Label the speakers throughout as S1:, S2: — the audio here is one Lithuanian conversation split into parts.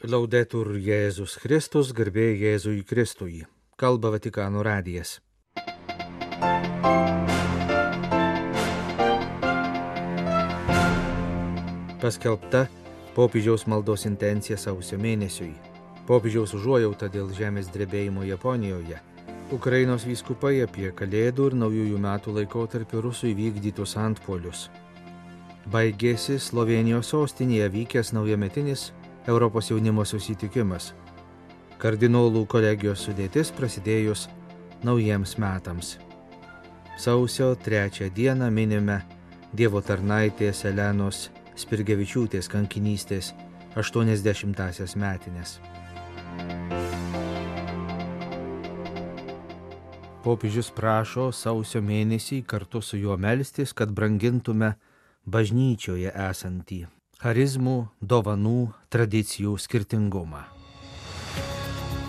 S1: Laudetur Jėzus Kristus, garbė Jėzui Kristui. Kalba Vatikano radijas. Paskelbta popiežiaus maldos intencija sausio mėnesiui. Popiežiaus užuojauta dėl žemės drebėjimo Japonijoje. Ukrainos vyskupai apie Kalėdų ir Naujųjų metų laikotarpį rusų įvykdytus antpolius. Baigėsi Slovenijos sostinėje vykęs naujametinis Europos jaunimo susitikimas. Kardinolų kolegijos sudėtis prasidėjus naujiems metams. Sausio trečią dieną minime Dievo tarnaitės Elenos Spirgevičiūtės kankinystės 80-asias metinės. Popiežius prašo sausio mėnesį kartu su juo melstis, kad brangintume bažnyčioje esantį charizmų, dovanų, tradicijų skirtingumą.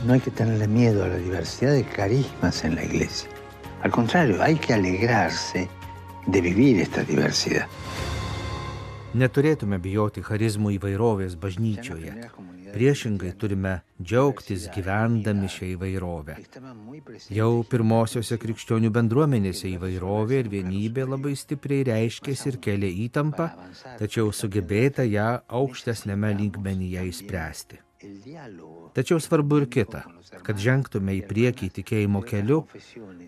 S2: No hay que tenerle miedo a la diversidad de carismas en la iglesia. Al contrario, hay que alegrarse de vivir esta diversidad.
S1: Neturėtume bijoti charizmų įvairovės bažnyčioje. Priešingai turime džiaugtis gyvendami šią įvairovę. Jau pirmosiose krikščionių bendruomenėse įvairovė ir vienybė labai stipriai reiškėsi ir kelia įtampą, tačiau sugebėta ją aukštesnėme lygmenyje įspręsti. Tačiau svarbu ir kita, kad žengtume į priekį tikėjimo keliu,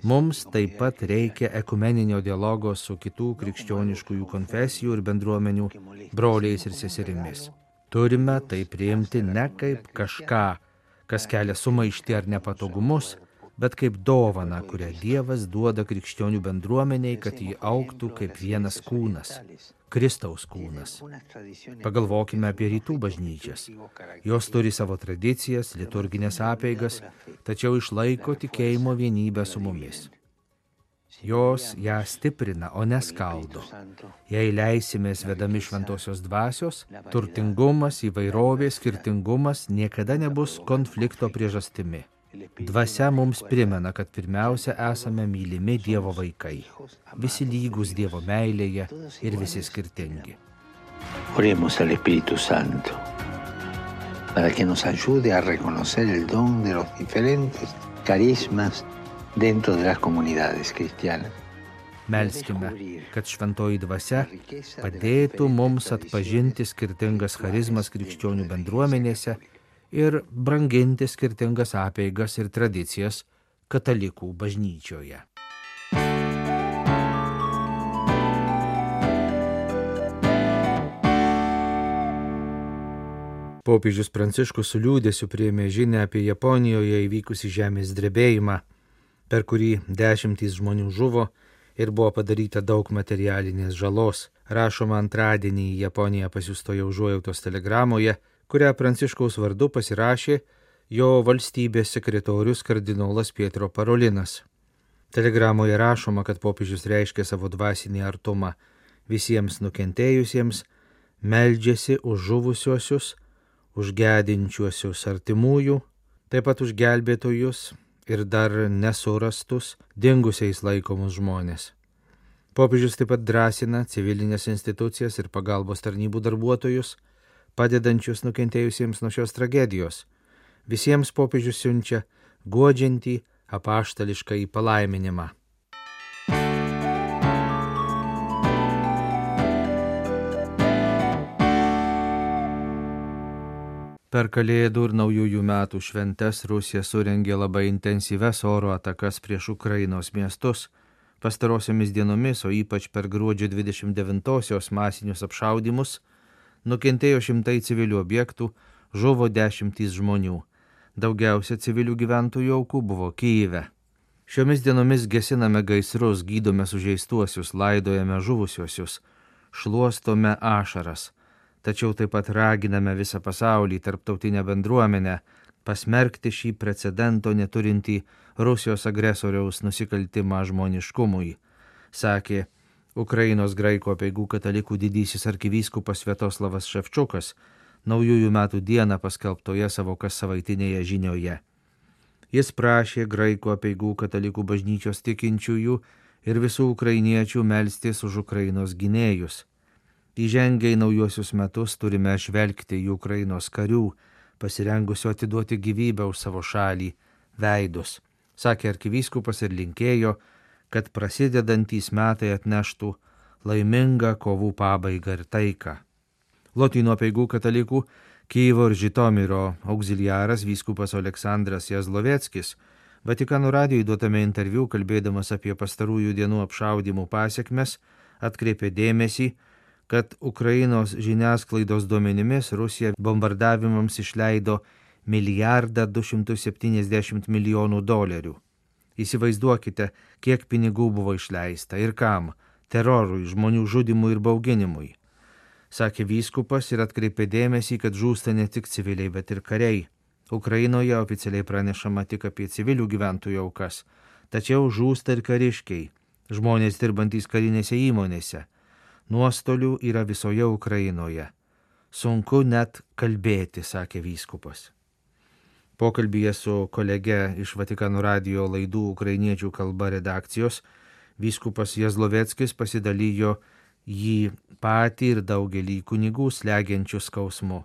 S1: mums taip pat reikia ekumeninio dialogo su kitų krikščioniškųjų konfesijų ir bendruomenių broliais ir seserimis. Turime tai priimti ne kaip kažką, kas kelia sumaištį ar nepatogumus, bet kaip dovana, kurią Dievas duoda krikščionių bendruomeniai, kad jį auktų kaip vienas kūnas - Kristaus kūnas. Pagalvokime apie rytų bažnyčias. Jos turi savo tradicijas, liturginės apeigas, tačiau išlaiko tikėjimo vienybę su mumis. Jos ją stiprina, o neskaldo. Jei leisimės vedami šventosios dvasios, turtingumas, įvairovė, skirtingumas niekada nebus konflikto priežastimi. Dvasia mums primena, kad pirmiausia esame mylimi Dievo vaikai, visi lygus Dievo meilėje ir visi skirtingi.
S2: Oremos al Espíritu Santo para que nos ayude a reconocer el don de los diferentes carismas dentro de las comunidades cristianas.
S1: Melskime, kad šventoji dvasia padėtų mums atpažinti skirtingas charizmas krikščionių bendruomenėse ir branginti skirtingas apeigas ir tradicijas katalikų bažnyčioje. Popiežius Pranciškus su liūdėsiu priėmė žinę apie Japonijoje įvykusį žemės drebėjimą, per kurį dešimtys žmonių žuvo ir buvo padaryta daug materialinės žalos, rašoma antradienį į Japoniją pasiustoje užuojautos telegramoje, kurią Pranciškaus vardu pasirašė jo valstybės sekretorius kardinolas Pietro Parolinas. Telegramoje rašoma, kad popiežius reiškia savo dvasinį artumą visiems nukentėjusiems, meldžiasi už žuvusiuosius, už gedinčiuosius artimųjų, taip pat už gelbėtojus ir dar nesurastus, dingusiais laikomus žmonės. Popiežius taip pat drąsina civilinės institucijas ir pagalbos tarnybų darbuotojus, padedančius nukentėjusiems nuo šios tragedijos. Visiems popiežius siunčia godžiantį apaštališką į palaiminimą. Per Kalėdų ir Naujųjų metų šventes Rusija surengė labai intensyves oro atakas prieš Ukrainos miestus. Pastarosiomis dienomis, o ypač per gruodžio 29-osios masinius apšaudimus, nukentėjo šimtai civilių objektų, žuvo dešimtys žmonių. Daugiausia civilių gyventojų aukų buvo Kyive. Šiomis dienomis gesiname gaisrus, gydome sužeistuosius, laidojame žuvusiuosius, šluostome ašaras tačiau taip pat raginame visą pasaulį, tarptautinę bendruomenę, pasmerkti šį precedento neturintį Rusijos agresoriaus nusikaltimą žmoniškumui, sakė Ukrainos graikų apieigų katalikų didysis arkivyskupas Svetoslavas Ševčiukas naujųjų metų dieną paskelbtoje savo kas savaitinėje žinioje. Jis prašė graikų apieigų katalikų bažnyčios tikinčiųjų ir visų ukrainiečių melstis už Ukrainos gynėjus Įžengę į naujuosius metus turime žvelgti į Ukrainos karių, pasirengusio atiduoti gyvybę už savo šalį, veidus, sakė arkivyskupas ir linkėjo, kad prasidedantys metai atneštų laimingą kovų pabaigą ir taiką. Lotynų peigų katalikų Kyivo ir Žitomiro auxiliaras vyskupas Aleksandras Jazloveckis Vatikano radijui duotame interviu kalbėdamas apie pastarųjų dienų apšaudimų pasiekmes atkreipė dėmesį, kad Ukrainos žiniasklaidos duomenimis Rusija bombardavimams išleido milijardą 270 milijonų dolerių. Įsivaizduokite, kiek pinigų buvo išleista ir kam - terorui, žmonių žudimui ir bauginimui. Sakė vyskupas ir atkreipė dėmesį, kad žūsta ne tik civiliai, bet ir kariai. Ukrainoje oficialiai pranešama tik apie civilių gyventojų aukas, tačiau žūsta ir kariškiai, žmonės dirbantys karinėse įmonėse. Nuostolių yra visoje Ukrainoje. Sunku net kalbėti, sakė vyskupas. Pokalbėje su kolege iš Vatikano radio laidų ukrainiečių kalba redakcijos vyskupas Jazloveckis pasidalijo jį patį ir daugelį kunigų slegiančių skausmu.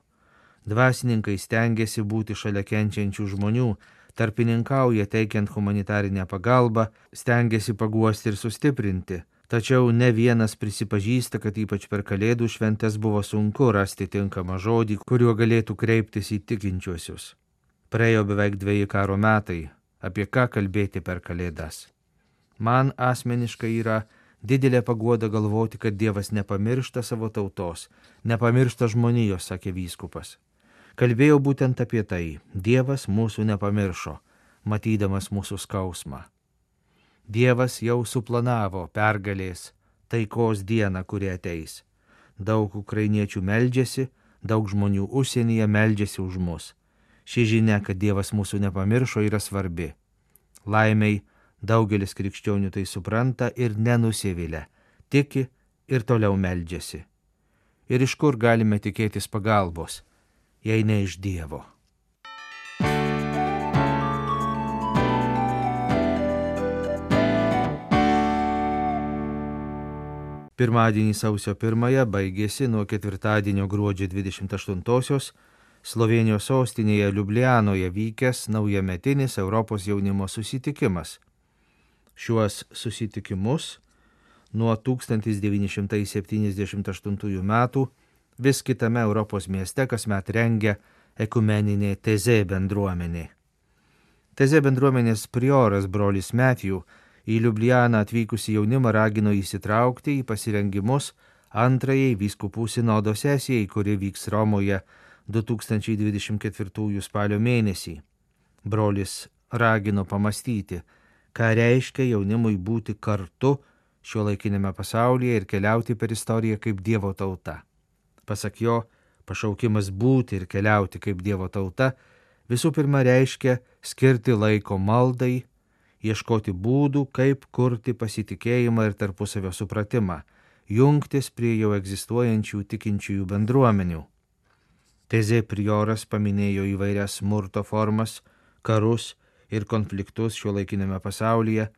S1: Dvasininkai stengiasi būti šalia kenčiančių žmonių, tarpininkauja teikiant humanitarinę pagalbą, stengiasi paguosti ir sustiprinti. Tačiau ne vienas prisipažįsta, kad ypač per Kalėdų šventės buvo sunku rasti tinkamą žodį, kuriuo galėtų kreiptis į tikinčiuosius. Praėjo beveik dviejai karo metai, apie ką kalbėti per Kalėdas. Man asmeniškai yra didelė paguoda galvoti, kad Dievas nepamiršta savo tautos, nepamiršta žmonijos, sakė vyskupas. Kalbėjau būtent apie tai. Dievas mūsų nepamiršo, matydamas mūsų skausmą. Dievas jau suplanavo pergalės taikos dieną, kuri ateis. Daug ukrainiečių meldžiasi, daug žmonių užsienyje meldžiasi už mus. Ši žinia, kad Dievas mūsų nepamiršo, yra svarbi. Laimiai daugelis krikščionių tai supranta ir nenusivilia, tiki ir toliau meldžiasi. Ir iš kur galime tikėtis pagalbos, jei ne iš Dievo. Pirmadienį sausio 1 baigėsi nuo ketvirtadienio gruodžio 28-osios Slovenijos sostinėje Liublianoje vykęs naujametinis Europos jaunimo susitikimas. Šiuos susitikimus nuo 1978 metų vis kitame Europos mieste kasmet rengia ekumeninė Teze bendruomenė. Teze bendruomenės prioras brolis Matthew į Liublianą atvykusi jaunimą ragino įsitraukti į pasirengimus antrajai vyskupų sinodo sesijai, kuri vyks Romoje 2024 spalio mėnesį. Brolis ragino pamastyti, ką reiškia jaunimui būti kartu šio laikinėme pasaulyje ir keliauti per istoriją kaip Dievo tauta. Pasak jo, pašaukimas būti ir keliauti kaip Dievo tauta visų pirma reiškia skirti laiko maldai, ieškoti būdų, kaip kurti pasitikėjimą ir tarpusavio supratimą, jungtis prie jau egzistuojančių tikinčiųjų bendruomenių. Tezė prioras paminėjo įvairias smurto formas, karus ir konfliktus šio laikinėme pasaulyje,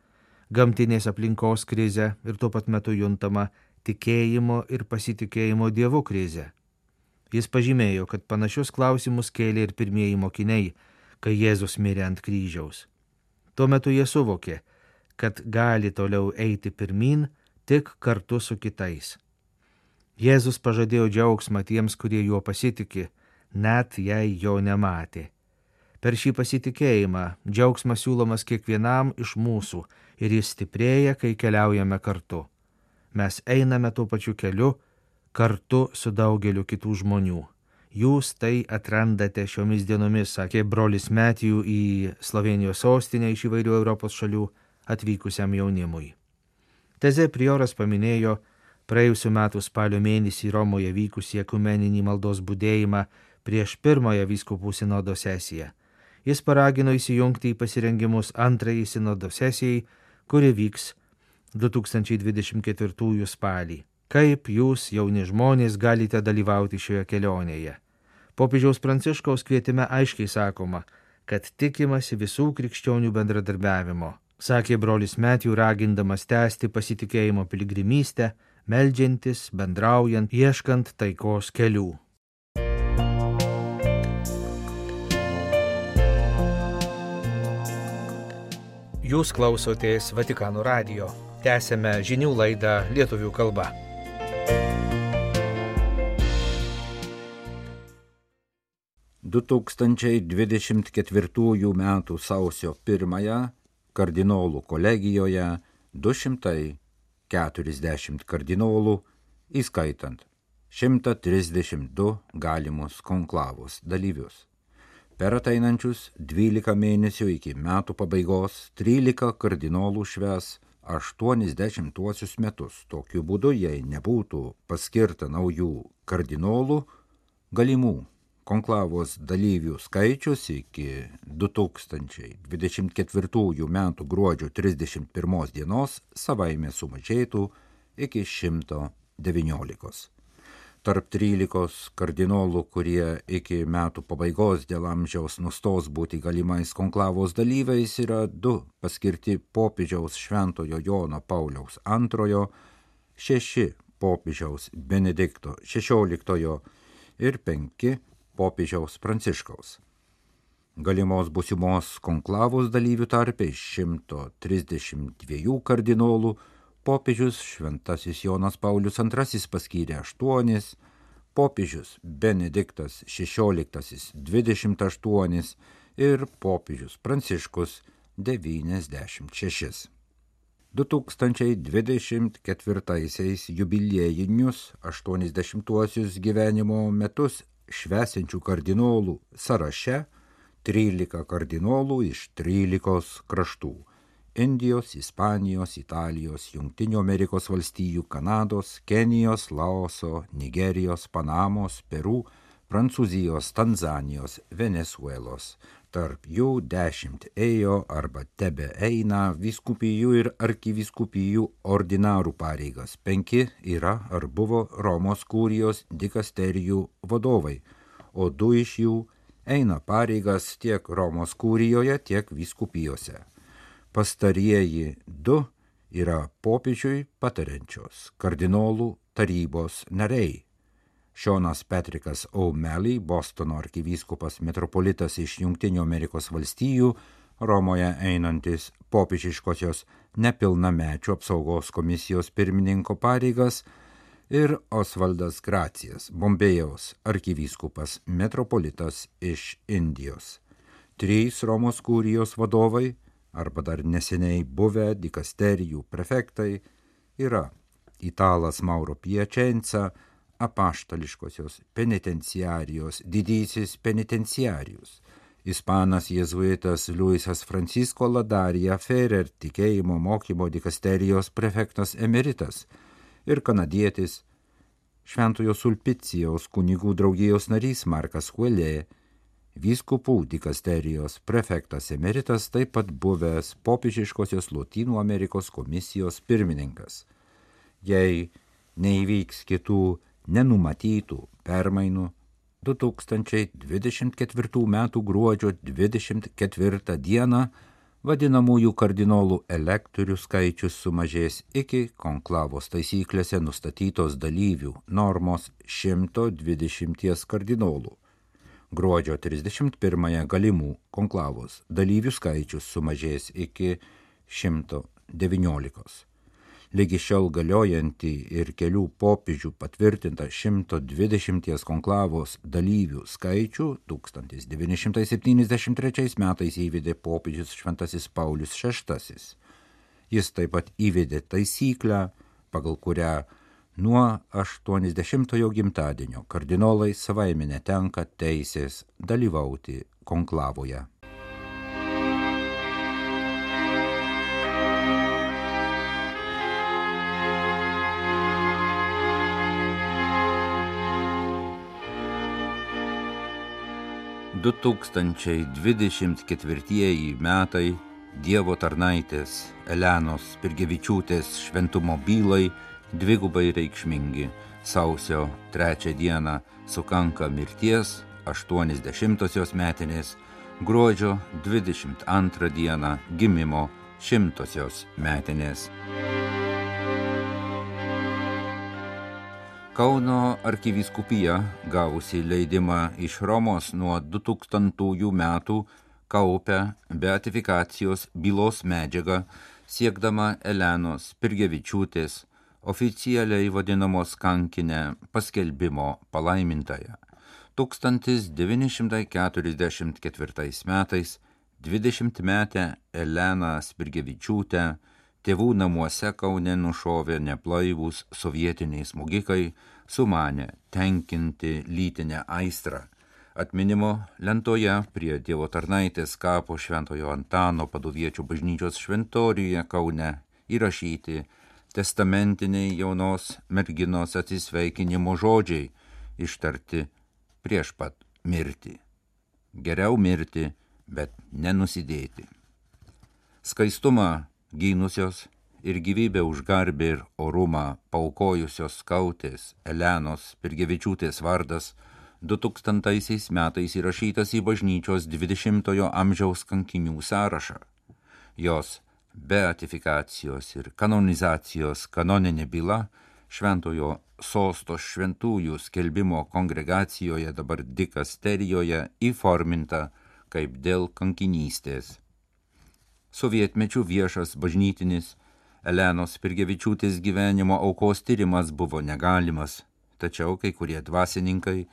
S1: gamtinės aplinkos krizę ir tuo pat metu juntama tikėjimo ir pasitikėjimo Dievu krizę. Jis pažymėjo, kad panašius klausimus kėlė ir pirmieji mokiniai, kai Jėzus mirė ant kryžiaus. Tuo metu jie suvokė, kad gali toliau eiti pirmin tik kartu su kitais. Jėzus pažadėjo džiaugsmą tiems, kurie juo pasitikė net jei jo nematė. Per šį pasitikėjimą džiaugsmas siūlomas kiekvienam iš mūsų ir jis stiprėja, kai keliaujame kartu. Mes einame tuo pačiu keliu kartu su daugeliu kitų žmonių. Jūs tai atrandate šiomis dienomis, sakė brolis Metijų į Slovenijos sostinę iš įvairių Europos šalių atvykusiam jaunimui. Teze prioras paminėjo praėjusiu metu spalio mėnesį Romoje vykusį ekumeninį maldos būdėjimą prieš pirmąją vyskupų sinodo sesiją. Jis paragino įsijungti į pasirengimus antrajai sinodo sesijai, kuri vyks 2024 spalį. Kaip jūs, jauni žmonės, galite dalyvauti šioje kelionėje? Popiežiaus Pranciškaus kvietime aiškiai sakoma, kad tikimasi visų krikščionių bendradarbiavimo, sakė brolis Metijų ragindamas tęsti pasitikėjimo piligrimystę, meldžiantis, bendraujant, ieškant taikos kelių. Jūs klausotės Vatikano radio. Tęsėme žinių laidą lietuvių kalba.
S3: Du 2024 m. sausio 1 kardinolų kolegijoje 240 kardinolų, įskaitant 132 galimus konklavos dalyvius. Per ateinančius 12 mėnesių iki metų pabaigos 13 kardinolų šves 80-uosius metus. Tokiu būdu, jei nebūtų paskirta naujų kardinolų, galimų konklavos dalyvių skaičius iki 2024 m. gruodžio 31 dienos savaime sumažėtų iki 119 tarp 13 kardinolų, kurie iki metų pabaigos dėl amžiaus nustos būti galimais konklavos dalyviais, yra du paskirti popiežiaus Šventojo Jono Pauliaus II, šeši popiežiaus Benedikto XVI ir penki popiežiaus Pranciškaus. Galimos busimos konklavos dalyvių tarpe iš 132 kardinolų popiežius Šventasis Jonas Paulius II paskyrė aštuonis, popiežius Benediktas XVI 28 ir popiežius Pranciškus 96. 2024 jubiliejinius 80-uosius gyvenimo metus švesinčių kardinolų sąraše 13 kardinolų iš 13 kraštų Indijos, Ispanijos, Italijos, Junktinių Amerikos valstijų, Kanados, Kenijos, Laoso, Nigerijos, Panamos, Peru, Prancūzijos, Tanzanijos, Venezuelos. Tarp jų dešimt ėjo arba tebe eina viskupijų ir arkiviskupijų ordinarų pareigas. Penki yra ar buvo Romos kūrijos dikasterijų vadovai, o du iš jų eina pareigas tiek Romos kūrijoje, tiek viskupijose pastarieji du yra popiežiui patariančios kardinolų tarybos nariai. Šonas Petrikas O'Malley, Bostono arkivyskupas metropolitas iš Junktinių Amerikos valstijų, Romoje einantis popiežiškosios nepilnamečių apsaugos komisijos pirmininko pareigas ir Osvaldas Gracijas, Bombėjaus arkivyskupas metropolitas iš Indijos. Trys Romos kūrijos vadovai arba dar neseniai buvę dikasterijų prefektai yra italas Mauro Piacenza, apaštališkosios penitenciarijos didysis penitenciarijus, ispanas jėzuitas Luisas Francisco Ladarija Ferrer, tikėjimo mokymo dikasterijos prefektas emeritas ir kanadietis Šventojo Sulpicijaus kunigų draugijos narys Markas Huelė, Vyskupų dikasterijos prefektas emeritas taip pat buvęs popiežiškosios Lotynų Amerikos komisijos pirmininkas. Jei neįvyks kitų nenumatytų permainų, 2024 m. gruodžio 24 d. vadinamųjų kardinolų elektorių skaičius sumažės iki konklavos taisyklėse nustatytos dalyvių normos 120 kardinolų gruodžio 31 galimų konklavos dalyvių skaičius sumažės iki 119. Lygi šiol galiojanti ir kelių popiežių patvirtinta 120 konklavos dalyvių skaičių 1973 metais įvedė popiežius Šventasis Paulius VI. Jis taip pat įvedė taisyklę, pagal kurią Nuo 80-ojo gimtadienio kardinolai savaime netenka teisės dalyvauti konklavoje. Du tūkstančiai dvidešimt ketvirtieji metai Dievo tarnaitės Elenos Pirgevičiūtės šventumo bylai dvigubai reikšmingi. Sausio trečią dieną sukanka mirties 80-osios metinės, gruodžio 22 dieną gimimo šimtosios metinės. Kauno arkivyskupija, gavusi leidimą iš Romos nuo 2000 metų, kaupia beatifikacijos bylos medžiagą siekdama Elenos Pirgevičiūtės oficialiai vadinamos kankinę paskelbimo palaimintąją. 1944 metais 20-metę Eleną Spirgevičiūtę tėvų namuose Kaune nušovė neplaivūs sovietiniai smogikai, sumanė tenkinti lytinę aistrą. Atminimo lentoje prie Dievo tarnaitės kapo Šventojo Antano paduviečių bažnyčios šventoriuje Kaune įrašyti testamentiniai jaunos merginos atsisveikinimo žodžiai ištarti prieš pat mirtį. Geriau mirti, bet nenusidėti. Skaistumą gynusios ir gyvybę už garbę ir orumą paukojusios skautės Elenos Pirgevičiūtės vardas 2000 metais įrašytas į bažnyčios 20-ojo amžiaus kankinių sąrašą. Jos beatifikacijos ir kanonizacijos kanoninė byla šventojo sosto šventųjų skelbimo kongregacijoje dabar dikasterijoje įforminta kaip dėl kankinystės. Sovietmečių viešas bažnytinis Elenos Pirgevičiūtės gyvenimo aukos tyrimas buvo negalimas, tačiau kai kurie dvasininkai,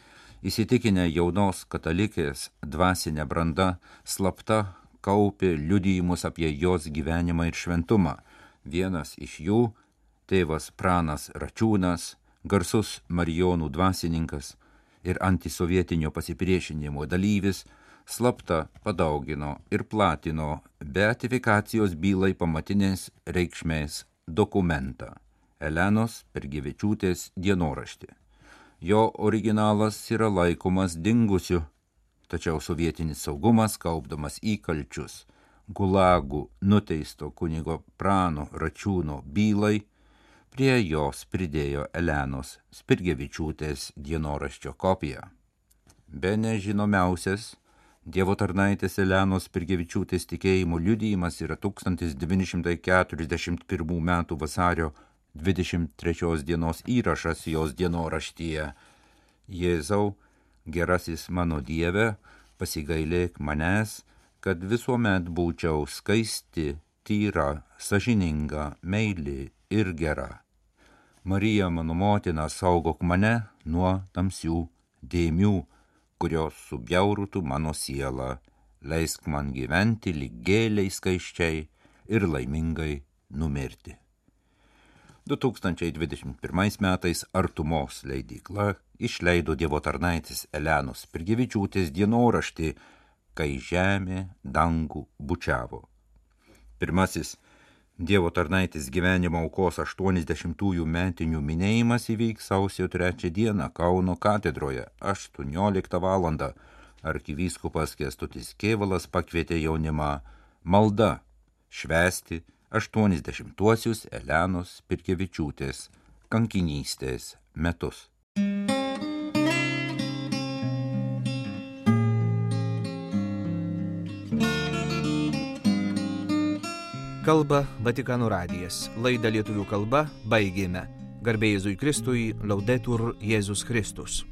S3: įsitikinę jaunos katalikės dvasinę brandą, slapta kaupė liudijimus apie jos gyvenimą ir šventumą. Vienas iš jų - tėvas Pranas Račiūnas, garsus Marijonų dvasininkas ir antisovietinio pasipriešinimo dalyvis, slapta padaugino ir platino beatifikacijos bylai pamatinės reikšmės dokumentą Elenos Pergevičiūtės dienoraštį. Jo originalas yra laikomas dingusiu tačiau sovietinis saugumas, kaupdamas įkalčius gulagų nuteisto kunigo Prano Račiūno bylai, prie jos pridėjo Elenos Spirgevičiūtės dienoraščio kopiją. Be nežinomiausias Dievo tarnaitės Elenos Spirgevičiūtės tikėjimo liudijimas yra 1941 m. vasario 23 dienos įrašas jos dienoraštyje. Jėzau, gerasis mano Dieve, pasigailėk manęs, kad visuomet būčiau skaisti, tyra, sažininga, meili ir gera. Marija mano motina saugok mane nuo tamsių dėmių, kurios subjaurutų mano sielą, leisk man gyventi lyg gėliai skaiščiai ir laimingai numirti. 2021 metais Artumos leidykla išleido Dievo tarnaitis Elenos Pirgevičiūtės dienoraštį, kai žemė dangų bučiavo. Pirmasis Dievo tarnaitis gyvenimo aukos 80-ųjų metinių minėjimas įvyks sausio 3 dieną Kauno katedroje 18 val. Arkivyskupas Kestutis Kievalas pakvietė jaunimą malda švesti 80-uosius Elenos Pirkevičiūtės kankinystės metus.
S1: Kalba Vatikano radijas. Laidą lietuvių kalba baigėme. Garbėjai Jėzui Kristui, laudetur Jėzus Kristus.